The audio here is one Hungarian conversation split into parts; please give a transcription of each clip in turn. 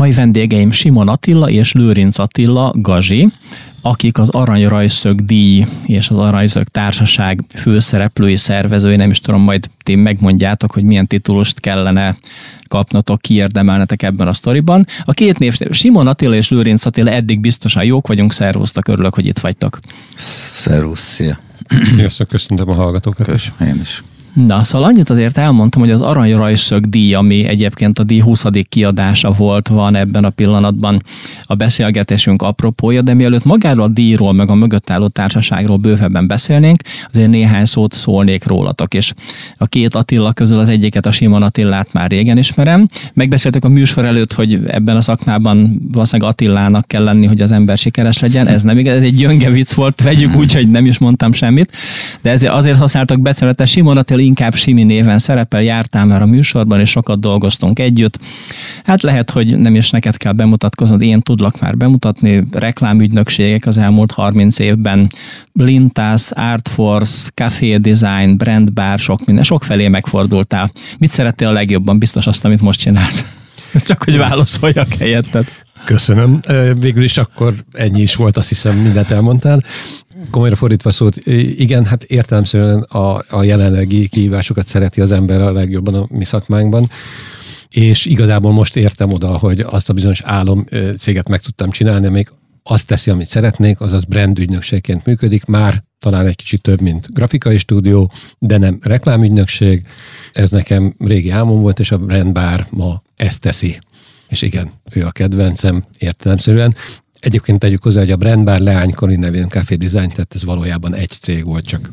Mai vendégeim Simon Attila és Lőrinc Attila Gazi, akik az Aranyrajszög díj és az Aranyrajszög társaság főszereplői, szervezői, nem is tudom, majd ti megmondjátok, hogy milyen titulust kellene kapnatok, kiérdemelnetek ebben a sztoriban. A két név, Simon Attila és Lőrinc Attila eddig biztosan jók vagyunk, szervusztak, örülök, hogy itt vagytok. Szervusz, szia! Sziasztok, köszöntöm a hallgatókat. Köszönöm, én is. Na, szóval annyit azért elmondtam, hogy az Aranyrajszög díj, ami egyébként a díj 20. kiadása volt, van ebben a pillanatban a beszélgetésünk apropója, de mielőtt magáról a díjról, meg a mögött álló társaságról bővebben beszélnénk, azért néhány szót szólnék rólatok, és a két Attila közül az egyiket, a Simon Attillát már régen ismerem. Megbeszéltük a műsor előtt, hogy ebben a szakmában valószínűleg Attilának kell lenni, hogy az ember sikeres legyen. Ez nem igaz, ez egy gyönge vicc volt, vegyük úgy, hogy nem is mondtam semmit, de ezért azért használtak beszéletet Simon Attila inkább Simi néven szerepel, jártál már a műsorban, és sokat dolgoztunk együtt. Hát lehet, hogy nem is neked kell bemutatkoznod, én tudlak már bemutatni, reklámügynökségek az elmúlt 30 évben, Lintas, Artforce, Café Design, Brand Bar, sok minden, sok felé megfordultál. Mit szerettél a legjobban? Biztos azt, amit most csinálsz. Csak hogy válaszoljak helyetted. Köszönöm. Végül is akkor ennyi is volt, azt hiszem mindent elmondtál. Komolyra fordítva szót, igen, hát értelemszerűen a, a jelenlegi kihívásokat szereti az ember a legjobban a mi szakmánkban és igazából most értem oda, hogy azt a bizonyos álom céget meg tudtam csinálni, még azt teszi, amit szeretnék, azaz brand ügynökségként működik, már talán egy kicsit több, mint grafikai stúdió, de nem reklámügynökség. Ez nekem régi álmom volt, és a brand bár ma ezt teszi. És igen, ő a kedvencem értelemszerűen. Egyébként tegyük hozzá, hogy a Brandbar leánykori nevén Café Design, tehát ez valójában egy cég volt, csak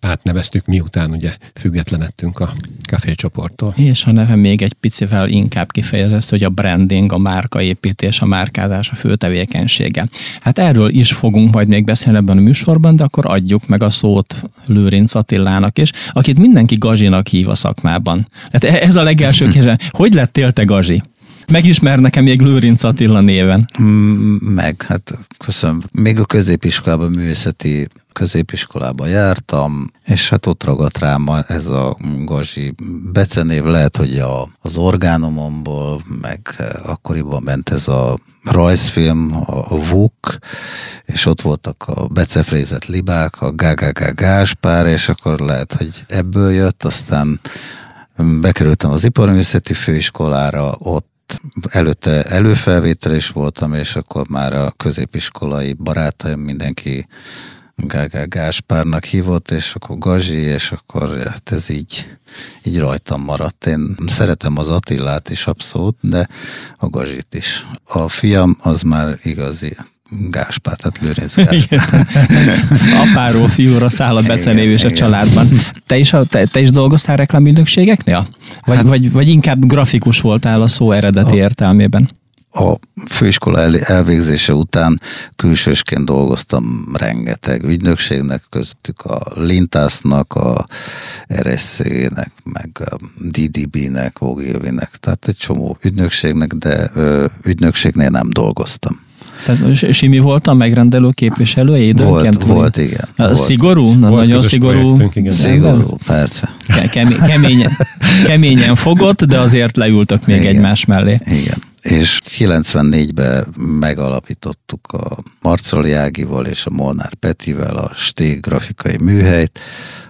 átneveztük, miután ugye függetlenettünk a Café csoporttól. És a neve még egy picivel inkább kifejezett, hogy a branding, a márkaépítés, a márkázás a fő tevékenysége. Hát erről is fogunk majd még beszélni ebben a műsorban, de akkor adjuk meg a szót Lőrinc Attilának is, akit mindenki Gazsinak hív a szakmában. Hát ez a legelső kérdés. Hogy lettél te Gazsi? Megismer nekem még Lőrinc Attila néven. Mm, meg, hát köszönöm. Még a középiskolában művészeti középiskolában jártam, és hát ott ragadt rám ez a gazsi becenév, lehet, hogy a, az orgánomomból, meg akkoriban ment ez a rajzfilm, a, VUK, és ott voltak a becefrézett libák, a Gágágá Gáspár, és akkor lehet, hogy ebből jött, aztán bekerültem az iparművészeti főiskolára, ott előtte előfelvétel is voltam, és akkor már a középiskolai barátaim mindenki Gáspárnak hívott, és akkor Gazsi, és akkor hát ez így, így rajtam maradt. Én szeretem az Attillát is abszolút, de a Gazsit is. A fiam az már igazi Gáspár, tehát Lőrinc Gáspár. Apáról fiúra száll a becenév és a családban. Te is, te, te is dolgoztál reklámügynökségeknél? Vagy, hát, vagy, vagy inkább grafikus voltál a szó eredeti a, értelmében? A főiskola el, elvégzése után külsősként dolgoztam rengeteg ügynökségnek, köztük a Lintásznak, a RSC-nek, meg a DDB-nek, Ogilvy-nek, tehát egy csomó ügynökségnek, de ö, ügynökségnél nem dolgoztam. Tehát Simi volt a megrendelő képviselője időnként? Volt, volt igen. Volt. Szigorú? Na, volt nagyon szigorú. Szigorú, persze. keményen, keményen fogott, de azért leültök még igen. egymás mellé. Igen. És 94-ben megalapítottuk a Marcoli Ágival és a Molnár Petivel a Stég grafikai műhelyt,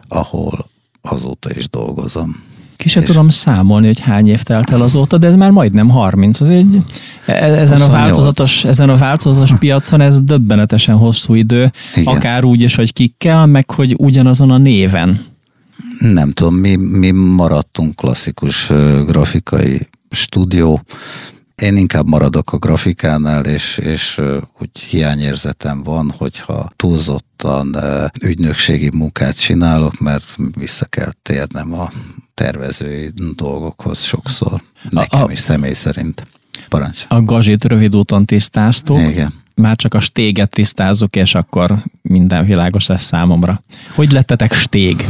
ahol azóta is dolgozom. Ki se tudom számolni, hogy hány év telt el azóta, de ez már majdnem 30. Az egy, e- ezen, a változatos, ezen a változatos piacon ez döbbenetesen hosszú idő, Igen. akár úgy is, hogy kikkel, meg hogy ugyanazon a néven. Nem tudom, mi, mi maradtunk klasszikus grafikai stúdió, én inkább maradok a grafikánál, és, és úgy hiányérzetem van, hogyha túlzottan ügynökségi munkát csinálok, mert vissza kell térnem a tervezői dolgokhoz sokszor. Nekem a, is személy szerint. Parancs. A gazsit rövid úton tisztáztuk. Igen. Már csak a stéget tisztázok, és akkor minden világos lesz számomra. Hogy lettetek stég?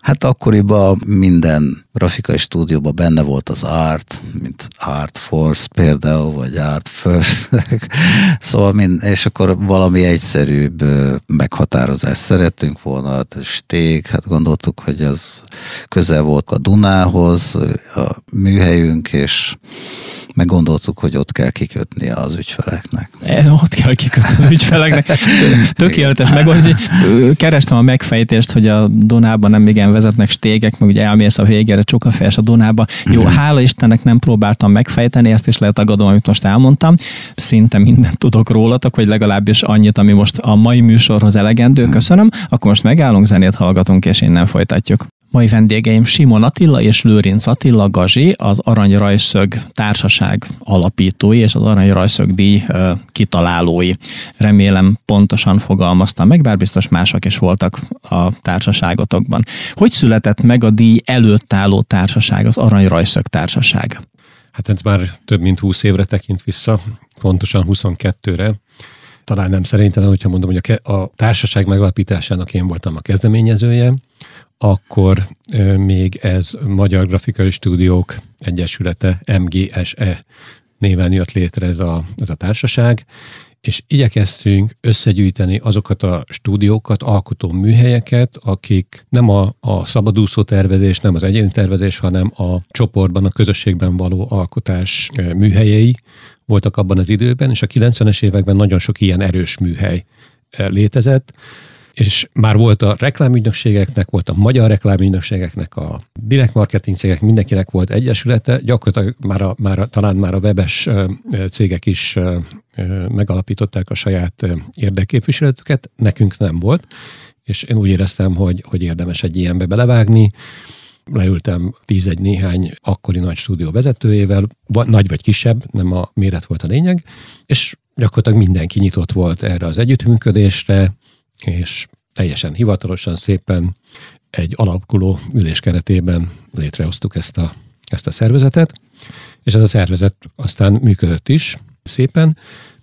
Hát akkoriban minden grafikai stúdióban benne volt az Art, mint Art Force például, vagy Art First, szóval mind, és akkor valami egyszerűbb meghatározást szerettünk volna, hát stég, hát gondoltuk, hogy az közel volt a Dunához, a műhelyünk, és meggondoltuk, hogy ott kell kikötni az ügyfeleknek. E, ott kell kikötni az ügyfeleknek. Tökéletes megoldás. Kerestem a megfejtést, hogy a Dunában nem igen vezetnek stégek, meg ugye elmész a végére csukafejes a Dunába. Jó, mm-hmm. hála Istennek nem próbáltam megfejteni, ezt is letagadom, amit most elmondtam. Szinte mindent tudok rólatok, vagy legalábbis annyit, ami most a mai műsorhoz elegendő. Köszönöm. Akkor most megállunk, zenét hallgatunk, és innen folytatjuk. Mai vendégeim Simon Attila és Lőrinc Attila Gazi, az Arany Rajszög Társaság alapítói és az Arany Rajszög díj kitalálói. Remélem pontosan fogalmaztam meg, bár biztos mások is voltak a társaságotokban. Hogy született meg a díj előtt álló társaság, az Arany Rajszög Társaság? Hát ez már több mint 20 évre tekint vissza, pontosan 22-re talán nem szerintem, hogyha mondom, hogy a, a társaság megalapításának én voltam a kezdeményezője, akkor még ez Magyar Grafikai Stúdiók Egyesülete, MGSE néven jött létre ez a, ez a társaság, és igyekeztünk összegyűjteni azokat a stúdiókat, alkotó műhelyeket, akik nem a, a szabadúszó tervezés, nem az egyéni tervezés, hanem a csoportban, a közösségben való alkotás műhelyei voltak abban az időben, és a 90-es években nagyon sok ilyen erős műhely létezett, és már volt a reklámügynökségeknek, volt a magyar reklámügynökségeknek, a direct marketing cégek, mindenkinek volt egyesülete, gyakorlatilag már a, már a, talán már a webes cégek is megalapították a saját érdekképviseletüket, nekünk nem volt, és én úgy éreztem, hogy, hogy érdemes egy ilyenbe belevágni, leültem tízegy néhány akkori nagy stúdió vezetőjével, nagy vagy kisebb, nem a méret volt a lényeg, és gyakorlatilag mindenki nyitott volt erre az együttműködésre, és teljesen hivatalosan szépen egy alakuló ülés keretében létrehoztuk ezt a, ezt a szervezetet, és ez a szervezet aztán működött is szépen,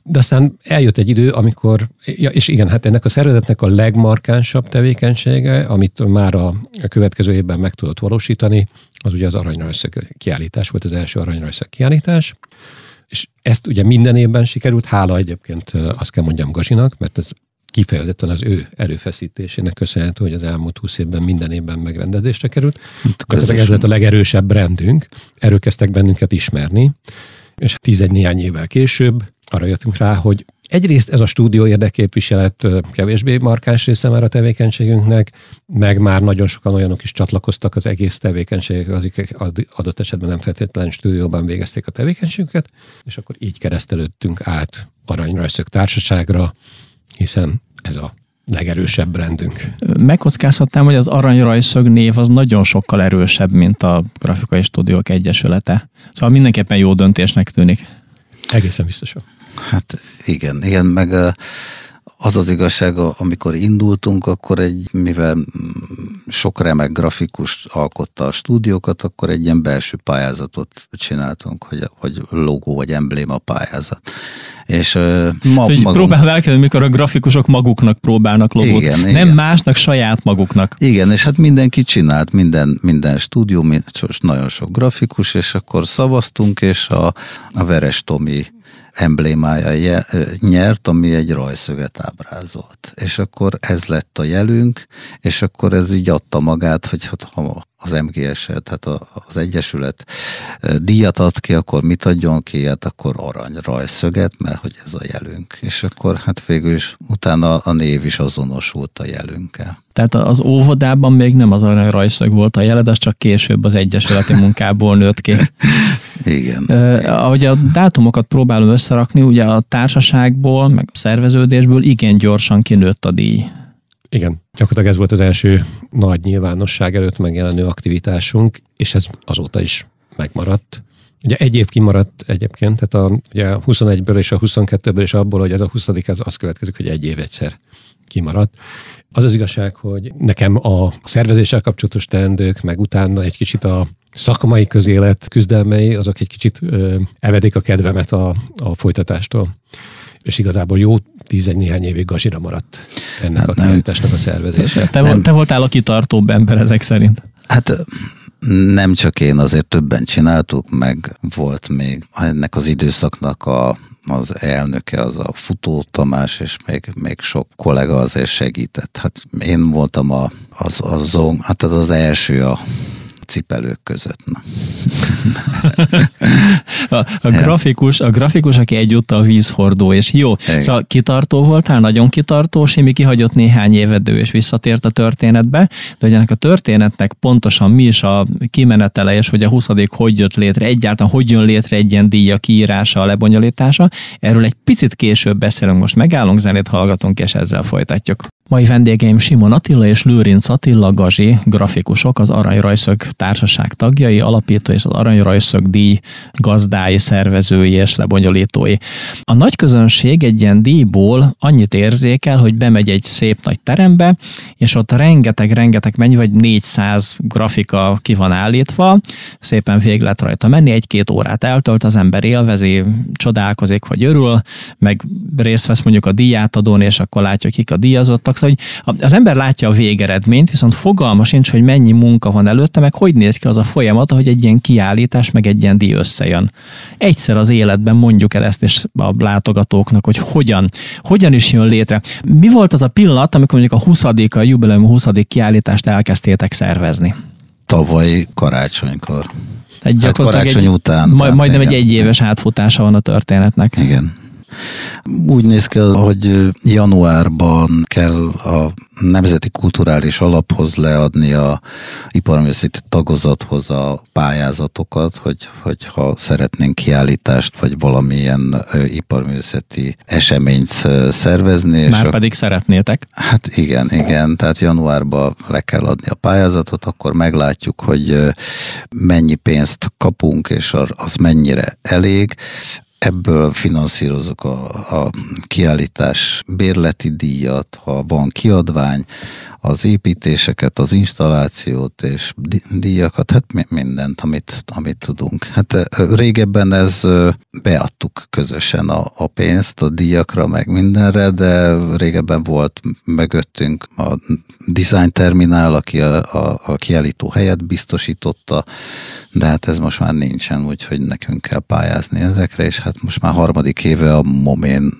de aztán eljött egy idő, amikor, ja, és igen, hát ennek a szervezetnek a legmarkánsabb tevékenysége, amit már a következő évben meg tudott valósítani, az ugye az aranyrajszög kiállítás volt, az első aranyrajszög kiállítás, és ezt ugye minden évben sikerült, hála egyébként azt kell mondjam Gazinak, mert ez kifejezetten az ő erőfeszítésének köszönhető, hogy az elmúlt 20 évben minden évben megrendezésre került. Ez lett a legerősebb brandünk, erről kezdtek bennünket ismerni, és 11 néhány évvel később arra jöttünk rá, hogy egyrészt ez a stúdió érdekképviselet kevésbé markáns része már a tevékenységünknek, meg már nagyon sokan olyanok is csatlakoztak az egész tevékenységek, akik adott esetben nem feltétlenül stúdióban végezték a tevékenységüket, és akkor így keresztelődtünk át Aranyrajszög Társaságra, hiszen ez a legerősebb rendünk. Megkockázhatnám, hogy az aranyrajszög név az nagyon sokkal erősebb, mint a Grafikai Stúdiók Egyesülete. Szóval mindenképpen jó döntésnek tűnik. Egészen biztosan. Hát igen, igen, meg az az igazság, amikor indultunk, akkor egy, mivel sok remek grafikus alkotta a stúdiókat, akkor egy ilyen belső pályázatot csináltunk, hogy, hogy logó vagy embléma pályázat. És uh, ma, magunk... Próbál elkezdeni, mikor a grafikusok maguknak próbálnak logót. Igen, nem igen. másnak, saját maguknak. Igen, és hát mindenki csinált, minden, minden stúdió, nagyon sok grafikus, és akkor szavaztunk, és a, a Veres Tomi emblémája nyert, ami egy rajszöget ábrázolt. És akkor ez lett a jelünk, és akkor ez így adta magát, hogy hát, ha az MGS, tehát az Egyesület díjat ad ki, akkor mit adjon ki, hát akkor arany rajszöget, mert hogy ez a jelünk. És akkor hát végül is utána a név is azonosult a jelünkkel. Tehát az óvodában még nem az arany rajszög volt a jeled, az csak később az Egyesületi munkából nőtt ki. Igen. Uh, ahogy a dátumokat próbálom összerakni, ugye a társaságból, meg a szerveződésből igen gyorsan kinőtt a díj. Igen, gyakorlatilag ez volt az első nagy nyilvánosság előtt megjelenő aktivitásunk, és ez azóta is megmaradt. Ugye egy év kimaradt egyébként, tehát a, ugye a 21-ből és a 22-ből és abból, hogy ez a 20 az, az következik, hogy egy év egyszer kimaradt. Az az igazság, hogy nekem a szervezéssel kapcsolatos teendők, meg utána egy kicsit a szakmai közélet küzdelmei, azok egy kicsit ö, evedik a kedvemet a, a folytatástól és igazából jó tízegy néhány évig gazsira maradt ennek hát a kiállításnak a szervezése. Te, nem. te voltál a kitartóbb ember ezek szerint. Hát nem csak én, azért többen csináltuk, meg volt még ennek az időszaknak a, az elnöke, az a Futó Tamás, és még, még sok kollega azért segített. Hát én voltam a, az, az, hát az az első a cipelők között. Na. A, a, grafikus, a grafikus, aki egyúttal vízhordó, és jó, Igen. szóval kitartó voltál, nagyon kitartó, Simi kihagyott néhány évet, és visszatért a történetbe, de hogy ennek a történetnek pontosan mi is a kimenetele, és hogy a 20 hogy jött létre, egyáltalán hogy jön létre egy ilyen díja kiírása, a lebonyolítása, erről egy picit később beszélünk, most megállunk, zenét hallgatunk, és ezzel folytatjuk. Mai vendégeim Simon Attila és Lőrinc Attila Gazi, grafikusok, az Aranyrajszög társaság tagjai, alapító és az Aranyrajszög díj gazdái, szervezői és lebonyolítói. A nagy közönség egy ilyen díjból annyit érzékel, hogy bemegy egy szép nagy terembe, és ott rengeteg-rengeteg mennyi, vagy 400 grafika ki van állítva, szépen végig lehet rajta menni, egy-két órát eltölt, az ember élvezi, csodálkozik, vagy örül, meg részt vesz mondjuk a díjátadón, és akkor látja, kik a díjazottak, szóval hogy az ember látja a végeredményt, viszont fogalma sincs, hogy mennyi munka van előtte, meg hogy néz ki az a folyamat, hogy egy ilyen kiállítás, meg egy ilyen díj összejön. Egyszer az életben mondjuk el ezt és a látogatóknak, hogy hogyan, hogyan is jön létre. Mi volt az a pillanat, amikor mondjuk a 20. a jubileum 20. kiállítást elkezdtétek szervezni? Tavaly karácsonykor. Egy hát karácsony egy, után. Majd, majdnem igen. egy egyéves átfutása van a történetnek. Igen. Úgy néz ki, hogy januárban kell a Nemzeti Kulturális Alaphoz leadni a iparművészeti tagozathoz a pályázatokat, hogy, hogy ha szeretnénk kiállítást, vagy valamilyen iparművészeti eseményt szervezni. Már és pedig a, szeretnétek. Hát igen, igen, tehát januárban le kell adni a pályázatot, akkor meglátjuk, hogy mennyi pénzt kapunk, és az mennyire elég ebből finanszírozok a, a kiállítás bérleti díjat, ha van kiadvány, az építéseket, az installációt és díjakat, hát mindent, amit, amit tudunk. Hát régebben ez beadtuk közösen a, a pénzt a díjakra, meg mindenre, de régebben volt mögöttünk a design terminál, aki a, a, a kiállító helyet biztosította, de hát ez most már nincsen, úgyhogy nekünk kell pályázni ezekre, és hát most már harmadik éve a Momén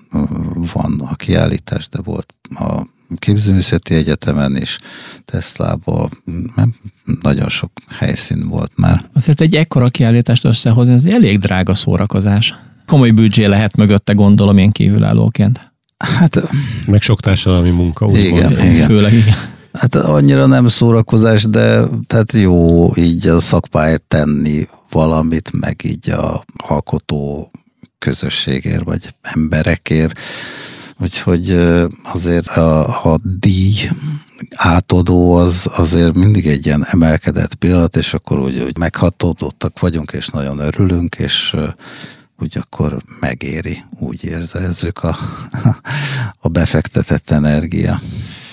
van a kiállítás, de volt a képzőművészeti egyetemen is, Teslában, nagyon sok helyszín volt már. Azért egy ekkora kiállítást összehozni, ez elég drága szórakozás. Komoly büdzsé lehet mögötte, gondolom én kívülállóként. Hát, meg sok társadalmi munka. Úgy igen, igen. Főleg igen. Hát annyira nem szórakozás, de tehát jó így a szakpályát tenni valamit, meg így a alkotó közösségért, vagy emberekért. Úgyhogy azért a, a díj átadó az azért mindig egy ilyen emelkedett pillanat, és akkor úgy, úgy meghatódottak vagyunk, és nagyon örülünk, és úgy akkor megéri, úgy érzezzük a, a befektetett energia.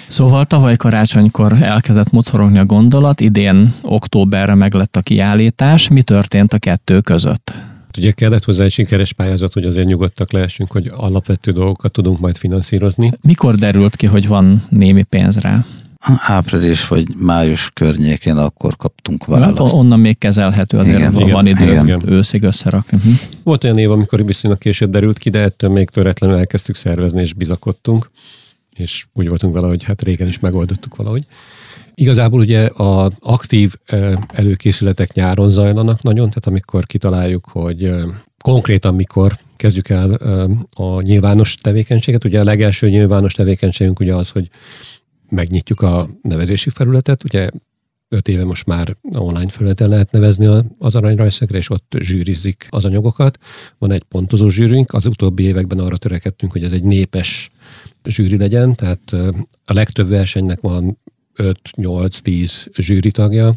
Szóval tavaly karácsonykor elkezdett mocorogni a gondolat, idén októberre meglett a kiállítás. Mi történt a kettő között? Ugye kellett hozzá egy sikeres pályázat, hogy azért nyugodtak lehessünk, hogy alapvető dolgokat tudunk majd finanszírozni. Mikor derült ki, hogy van némi pénz rá? Április vagy május környékén akkor kaptunk választ. Hát onnan még kezelhető, azért igen, van igen, idő igen. őszig összerakni. Uh-huh. Volt olyan év, amikor viszonylag később derült ki, de ettől még töretlenül elkezdtük szervezni és bizakodtunk, és úgy voltunk vele, hogy hát régen is megoldottuk valahogy. Igazából ugye az aktív előkészületek nyáron zajlanak nagyon, tehát amikor kitaláljuk, hogy konkrétan mikor kezdjük el a nyilvános tevékenységet. Ugye a legelső nyilvános tevékenységünk ugye az, hogy megnyitjuk a nevezési felületet. Ugye öt éve most már online felületen lehet nevezni az aranyrajszegre, és ott zsűrizik az anyagokat. Van egy pontozó zsűrünk, az utóbbi években arra törekedtünk, hogy ez egy népes zsűri legyen, tehát a legtöbb versenynek van 5-8-10 zsűri tagja.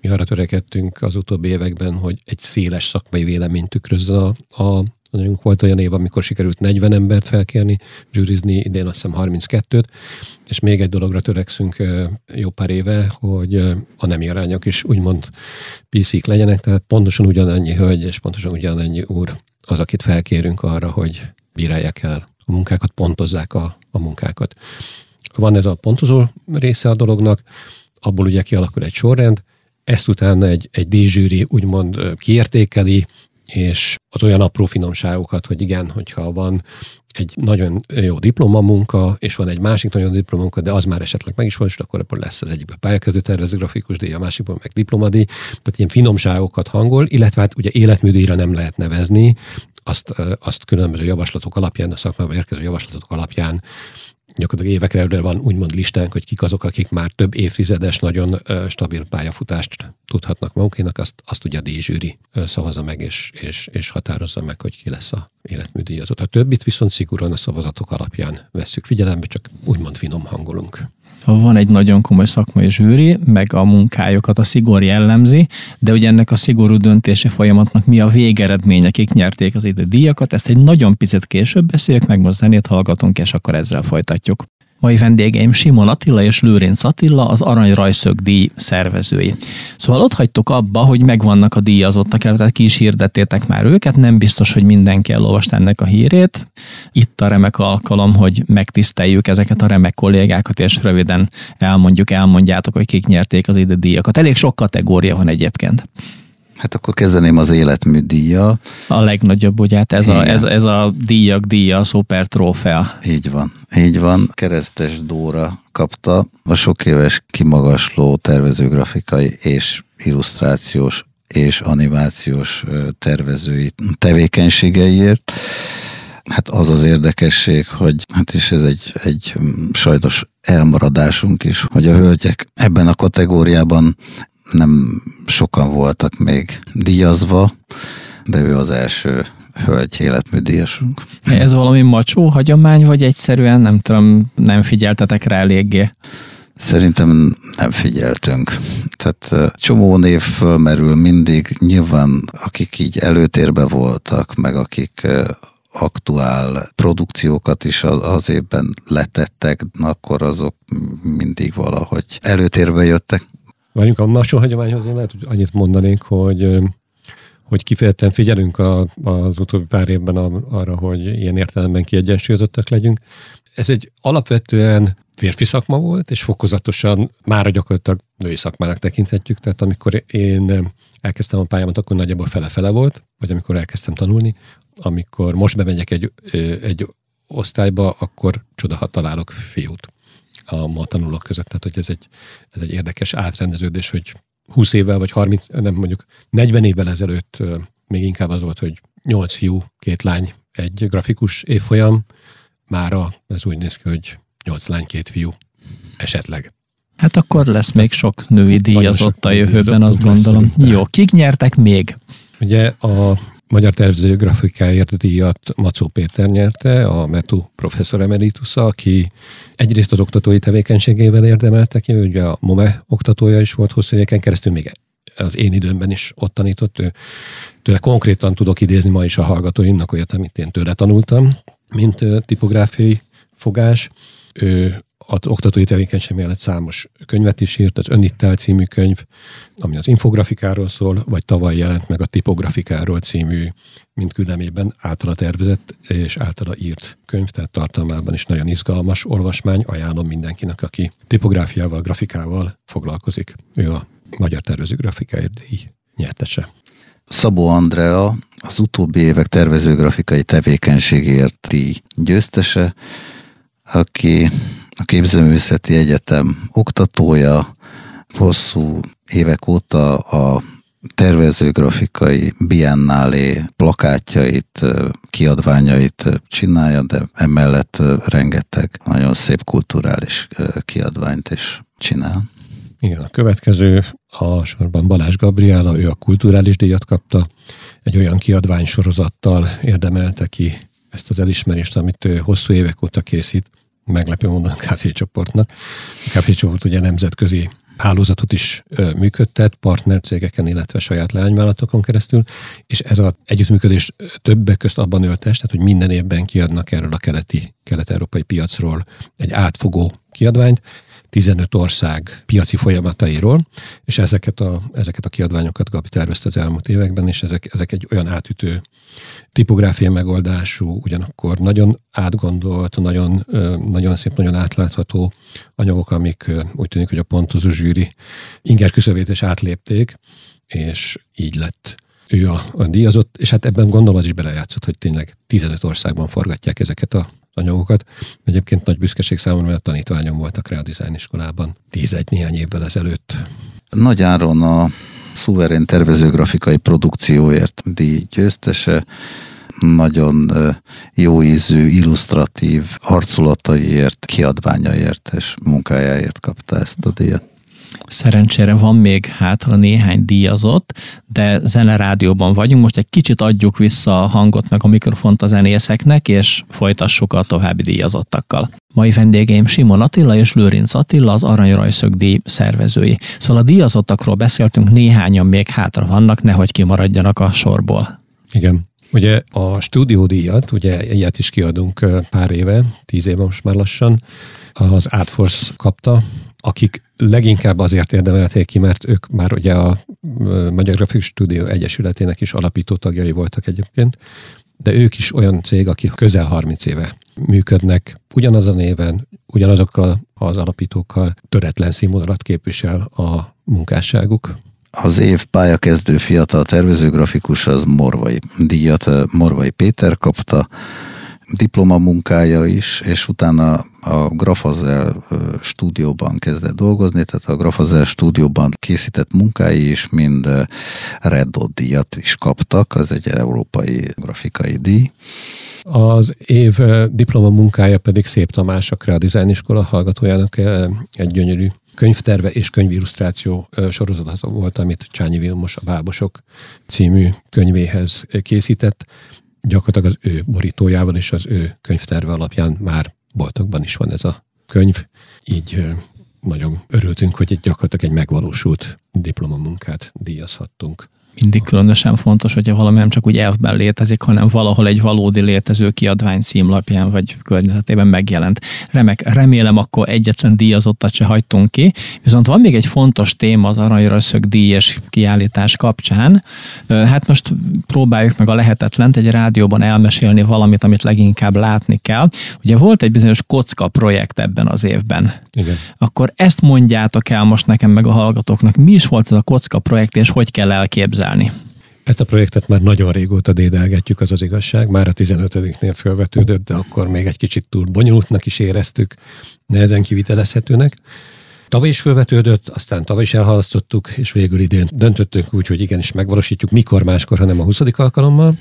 Mi arra törekedtünk az utóbbi években, hogy egy széles szakmai véleményt tükrözze a, a Nagyunk volt olyan év, amikor sikerült 40 embert felkérni, zsűrizni, idén azt hiszem 32-t, és még egy dologra törekszünk jó pár éve, hogy a nemi arányok is úgymond pc legyenek, tehát pontosan ugyanannyi hölgy és pontosan ugyanannyi úr az, akit felkérünk arra, hogy bírálják el a munkákat, pontozzák a, a munkákat. Van ez a pontozó része a dolognak, abból ugye kialakul egy sorrend, ezt utána egy, egy díjzsűri úgymond kiértékeli, és az olyan apró finomságokat, hogy igen, hogyha van egy nagyon jó diplomamunka, és van egy másik nagyon diplomamunka, de az már esetleg meg is van, és akkor ebből lesz az egyikben pályakezdő tervező grafikus díj, a másikban meg diplomadíj, tehát ilyen finomságokat hangol, illetve hát ugye életműdíjra nem lehet nevezni, azt, azt különböző javaslatok alapján, a szakmában érkező javaslatok alapján gyakorlatilag évekre előre van úgymond listánk, hogy kik azok, akik már több évtizedes, nagyon stabil pályafutást tudhatnak magukénak, azt, azt ugye a díjzsűri szavazza meg, és, és, és határozza meg, hogy ki lesz a életműdíjazott. A többit viszont szigorúan a szavazatok alapján vesszük figyelembe, csak úgymond finom hangolunk van egy nagyon komoly szakmai zsűri, meg a munkájukat a szigor jellemzi, de ugye ennek a szigorú döntési folyamatnak mi a végeredménye, kik nyerték az ide díjakat, ezt egy nagyon picit később beszéljük, meg most zenét hallgatunk, és akkor ezzel folytatjuk. Mai vendégeim Simon Attila és Lőrinc Attila, az Arany Rajszög díj szervezői. Szóval ott hagytuk abba, hogy megvannak a díjazottak, tehát ki is hirdettétek már őket, nem biztos, hogy mindenki elolvast ennek a hírét. Itt a remek alkalom, hogy megtiszteljük ezeket a remek kollégákat, és röviden elmondjuk, elmondjátok, hogy kik nyerték az ide díjakat. Elég sok kategória van egyébként. Hát akkor kezdeném az életműdíjjal. A legnagyobb, ugye, hát ez, a, ez, ez a díjak díja, a szuper trófea. Így van, így van. Keresztes Dóra kapta a sok éves kimagasló tervezőgrafikai és illusztrációs és animációs tervezői tevékenységeiért. Hát az az érdekesség, hogy hát is ez egy, egy sajnos elmaradásunk is, hogy a hölgyek ebben a kategóriában nem sokan voltak még díjazva, de ő az első hölgy életműdíjasunk. Ez valami macsó hagyomány, vagy egyszerűen nem tudom, nem figyeltetek rá eléggé? Szerintem nem figyeltünk. Tehát csomó név fölmerül mindig, nyilván akik így előtérbe voltak, meg akik aktuál produkciókat is az évben letettek, akkor azok mindig valahogy előtérbe jöttek. Várjunk a macsó hagyományhoz, én lehet, hogy annyit mondanék, hogy hogy kifejezetten figyelünk a, az utóbbi pár évben arra, hogy ilyen értelemben kiegyensúlyozottak legyünk. Ez egy alapvetően férfi szakma volt, és fokozatosan már gyakorlatilag női szakmának tekinthetjük. Tehát amikor én elkezdtem a pályámat, akkor nagyjából fele-fele volt, vagy amikor elkezdtem tanulni. Amikor most bemegyek egy, egy osztályba, akkor csodahat találok fiút a ma tanulók között. Tehát, hogy ez egy, ez egy érdekes átrendeződés, hogy 20 évvel, vagy 30, nem mondjuk 40 évvel ezelőtt még inkább az volt, hogy 8 fiú, két lány, egy grafikus évfolyam, mára ez úgy néz ki, hogy 8 lány, két fiú, esetleg. Hát akkor lesz még sok női díjazott a jövőben, azt gondolom. Jó, kik nyertek még? Ugye a Magyar Tervező Grafikáért díjat Macó Péter nyerte, a METU professzor emeritusza, aki egyrészt az oktatói tevékenységével érdemelte ki, ugye a MOME oktatója is volt hosszú éveken keresztül, még az én időmben is ott tanított. Ő, tőle konkrétan tudok idézni ma is a hallgatóimnak olyat, amit én tőle tanultam, mint tipográfiai fogás. Ő az oktatói tevékenység mellett számos könyvet is írt, az Önittel című könyv, ami az infografikáról szól, vagy tavaly jelent meg a tipografikáról című, mint küldemében általa tervezett és általa írt könyv, tehát tartalmában is nagyon izgalmas olvasmány, ajánlom mindenkinek, aki tipográfiával, grafikával foglalkozik. Ő a Magyar Tervező Grafikáért díj nyertese. Szabó Andrea az utóbbi évek tervezőgrafikai tevékenységért díj győztese, aki a Képzőművészeti Egyetem oktatója, hosszú évek óta a tervezőgrafikai biennálé plakátjait, kiadványait csinálja, de emellett rengeteg nagyon szép kulturális kiadványt is csinál. Igen, a következő a sorban Balázs Gabriela, ő a kulturális díjat kapta, egy olyan kiadvány sorozattal érdemelte ki ezt az elismerést, amit ő hosszú évek óta készít meglepő módon kávécsoportnak. A kávécsoport ugye nemzetközi hálózatot is működtet, partnercégeken, illetve saját leányvállalatokon keresztül, és ez az együttműködés többek közt abban öltes, tehát hogy minden évben kiadnak erről a keleti, kelet-európai piacról egy átfogó kiadványt, 15 ország piaci folyamatairól, és ezeket a, ezeket a kiadványokat Gabi tervezte az elmúlt években, és ezek, ezek egy olyan átütő tipográfiai megoldású, ugyanakkor nagyon átgondolt, nagyon, nagyon szép, nagyon átlátható anyagok, amik úgy tűnik, hogy a pontozó zsűri inger küszöbét is átlépték, és így lett ő a, a díjazott, és hát ebben gondolom az is belejátszott, hogy tényleg 15 országban forgatják ezeket a anyagokat. Egyébként nagy büszkeség számomra, mert a tanítványom voltak rá a dizájn iskolában 10-egy néhány évvel ezelőtt. Nagy áron a szuverén tervezőgrafikai produkcióért díj győztese, nagyon jó ízű, illusztratív arculataiért, kiadványaiért és munkájáért kapta ezt a díjat. Szerencsére van még hátra néhány díjazott, de zenerádióban vagyunk. Most egy kicsit adjuk vissza a hangot meg a mikrofont a zenészeknek, és folytassuk a további díjazottakkal. Mai vendégeim Simon Attila és Lőrinc Attila, az Aranyrajszög díj szervezői. Szóval a díjazottakról beszéltünk, néhányan még hátra vannak, nehogy kimaradjanak a sorból. Igen. Ugye a stúdiódíjat, ugye ilyet is kiadunk pár éve, tíz éve most már lassan, az Artforce kapta, akik leginkább azért érdemelték ki, mert ők már ugye a Magyar Grafikus Stúdió Egyesületének is alapító tagjai voltak egyébként, de ők is olyan cég, akik közel 30 éve működnek, ugyanaz a néven, ugyanazokkal az alapítókkal töretlen színvonalat képvisel a munkásságuk. Az év pályakezdő fiatal tervezőgrafikus az Morvai díjat Morvai Péter kapta, diplomamunkája is, és utána a Grafazel stúdióban kezdett dolgozni, tehát a Grafazel stúdióban készített munkái is mind Red díjat is kaptak, az egy európai grafikai díj. Az év diplomamunkája pedig Szép Tamás, a Krea Design Iskola hallgatójának egy gyönyörű könyvterve és könyvillusztráció sorozata volt, amit Csányi Vilmos a Bábosok című könyvéhez készített gyakorlatilag az ő borítójával és az ő könyvterve alapján már boltokban is van ez a könyv. Így nagyon örültünk, hogy egy gyakorlatilag egy megvalósult diplomamunkát díjazhattunk mindig különösen fontos, hogyha valami nem csak úgy elfben létezik, hanem valahol egy valódi létező kiadvány címlapján vagy környezetében megjelent. Remek, remélem akkor egyetlen díjazottat se hagytunk ki, viszont van még egy fontos téma az Aranyra díjas kiállítás kapcsán. Hát most próbáljuk meg a lehetetlent egy rádióban elmesélni valamit, amit leginkább látni kell. Ugye volt egy bizonyos kocka projekt ebben az évben. Igen. Akkor ezt mondjátok el most nekem meg a hallgatóknak, mi is volt ez a kocka projekt, és hogy kell elképzelni? Realizálni. Ezt a projektet már nagyon régóta dédelgetjük, az az igazság. Már a 15-nél felvetődött, de akkor még egy kicsit túl bonyolultnak is éreztük, nehezen kivitelezhetőnek. Tavaly is felvetődött, aztán tavaly is elhalasztottuk, és végül idén döntöttünk úgy, hogy igenis megvalósítjuk, mikor máskor, hanem a 20. alkalommal.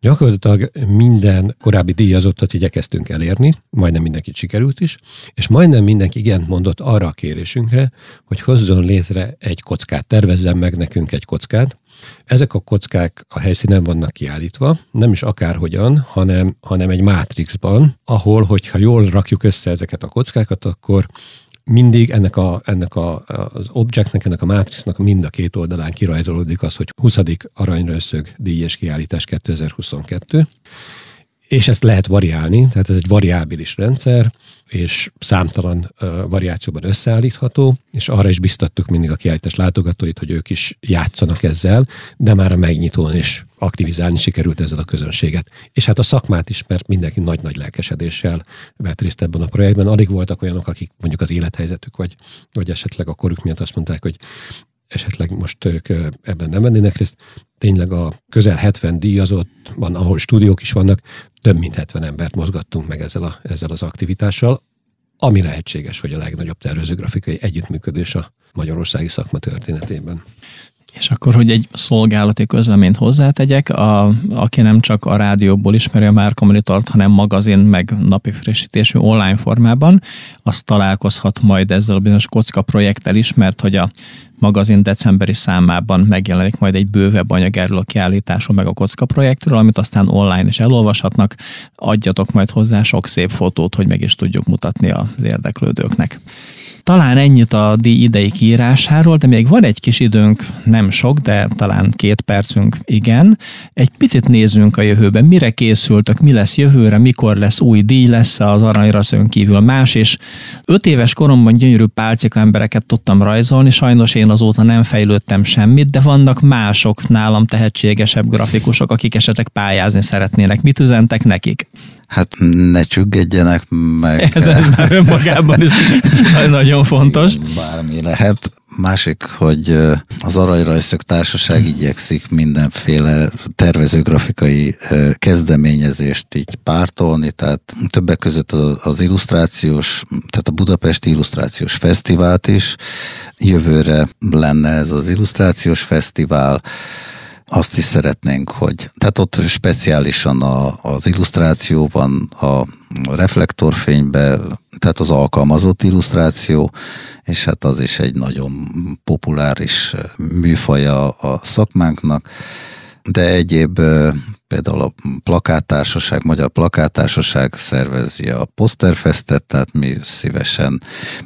Gyakorlatilag minden korábbi díjazottat igyekeztünk elérni, majdnem mindenkit sikerült is, és majdnem mindenki igent mondott arra a kérésünkre, hogy hozzon létre egy kockát, tervezzen meg nekünk egy kockát. Ezek a kockák a helyszínen vannak kiállítva, nem is akárhogyan, hanem, hanem egy mátrixban, ahol, hogyha jól rakjuk össze ezeket a kockákat, akkor mindig ennek, a, ennek a, az objectnek, ennek a mátrixnak mind a két oldalán kirajzolódik az, hogy 20. aranyrőszög díjes kiállítás 2022, és ezt lehet variálni, tehát ez egy variábilis rendszer, és számtalan variációban összeállítható, és arra is biztattuk mindig a kiállítás látogatóit, hogy ők is játszanak ezzel, de már a megnyitón is aktivizálni sikerült ezzel a közönséget. És hát a szakmát is, mert mindenki nagy-nagy lelkesedéssel vett részt ebben a projektben. Alig voltak olyanok, akik mondjuk az élethelyzetük, vagy, vagy esetleg a koruk miatt azt mondták, hogy esetleg most ők ebben nem vennének részt. Tényleg a közel 70 díjazott van, ahol stúdiók is vannak, több mint 70 embert mozgattunk meg ezzel, a, ezzel az aktivitással, ami lehetséges, hogy a legnagyobb tervezőgrafikai együttműködés a magyarországi szakma történetében. És akkor, hogy egy szolgálati közleményt hozzátegyek, a, aki nem csak a rádióból ismeri a Márka Monitort, hanem magazin, meg napi frissítésű online formában, azt találkozhat majd ezzel a bizonyos kocka projekttel is, mert hogy a magazin decemberi számában megjelenik majd egy bővebb anyag erről a kiállításról, meg a kocka projektről, amit aztán online is elolvashatnak. Adjatok majd hozzá sok szép fotót, hogy meg is tudjuk mutatni az érdeklődőknek. Talán ennyit a díj idei kiírásáról, de még van egy kis időnk, nem sok, de talán két percünk, igen. Egy picit nézzünk a jövőben, mire készültök, mi lesz jövőre, mikor lesz új díj, lesz az aranyraszön kívül más, és öt éves koromban gyönyörű pálcika embereket tudtam rajzolni, sajnos én azóta nem fejlődtem semmit, de vannak mások nálam tehetségesebb grafikusok, akik esetleg pályázni szeretnének. Mit üzentek nekik? Hát ne csüggedjenek meg. Ez, ez már önmagában is nagyon fontos. Bármi lehet. Másik, hogy az Aranyrajszök Társaság igyekszik mindenféle tervezőgrafikai kezdeményezést így pártolni, tehát többek között az illusztrációs, tehát a Budapesti Illusztrációs Fesztivált is. Jövőre lenne ez az illusztrációs fesztivál, azt is szeretnénk, hogy tehát ott speciálisan a, az illusztrációban, a reflektorfénybe, tehát az alkalmazott illusztráció, és hát az is egy nagyon populáris műfaja a szakmánknak, de egyéb például a plakáttársaság, Magyar Plakáttársaság szervezi a poszterfestet, tehát mi szívesen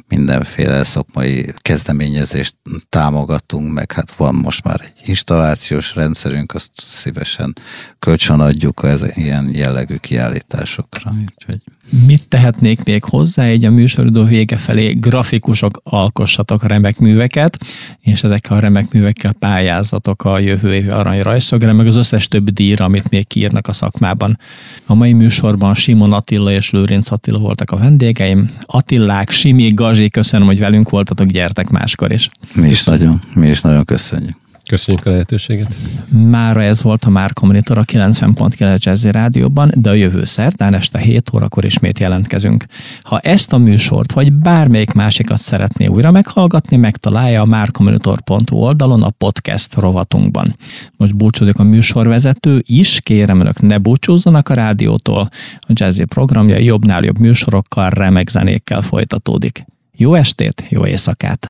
mindenféle szakmai kezdeményezést támogatunk, meg hát van most már egy installációs rendszerünk, azt szívesen kölcsönadjuk ez ilyen jellegű kiállításokra. Úgyhogy Mit tehetnék még hozzá, egy a műsoridó vége felé grafikusok alkossatok remek műveket, és ezekkel a remek művekkel pályázatok a jövő évi aranyrajszogra, meg az összes többi díjra, amit még kiírnak a szakmában. A mai műsorban Simon Attila és Lőrinc Attila voltak a vendégeim. Attillák, Simi, Gazsi, köszönöm, hogy velünk voltatok, gyertek máskor is. Mi is nagyon, mi is nagyon köszönjük. Köszönjük a lehetőséget. Mára ez volt a Márka Monitor a 90.9 Jazzy Rádióban, de a jövő szerdán este 7 órakor ismét jelentkezünk. Ha ezt a műsort, vagy bármelyik másikat szeretné újra meghallgatni, megtalálja a márkamonitor.hu oldalon a podcast rovatunkban. Most búcsúzik a műsorvezető is, kérem önök ne búcsúzzanak a rádiótól. A Jazzy programja jobbnál jobb műsorokkal, remek zenékkel folytatódik. Jó estét, jó éjszakát!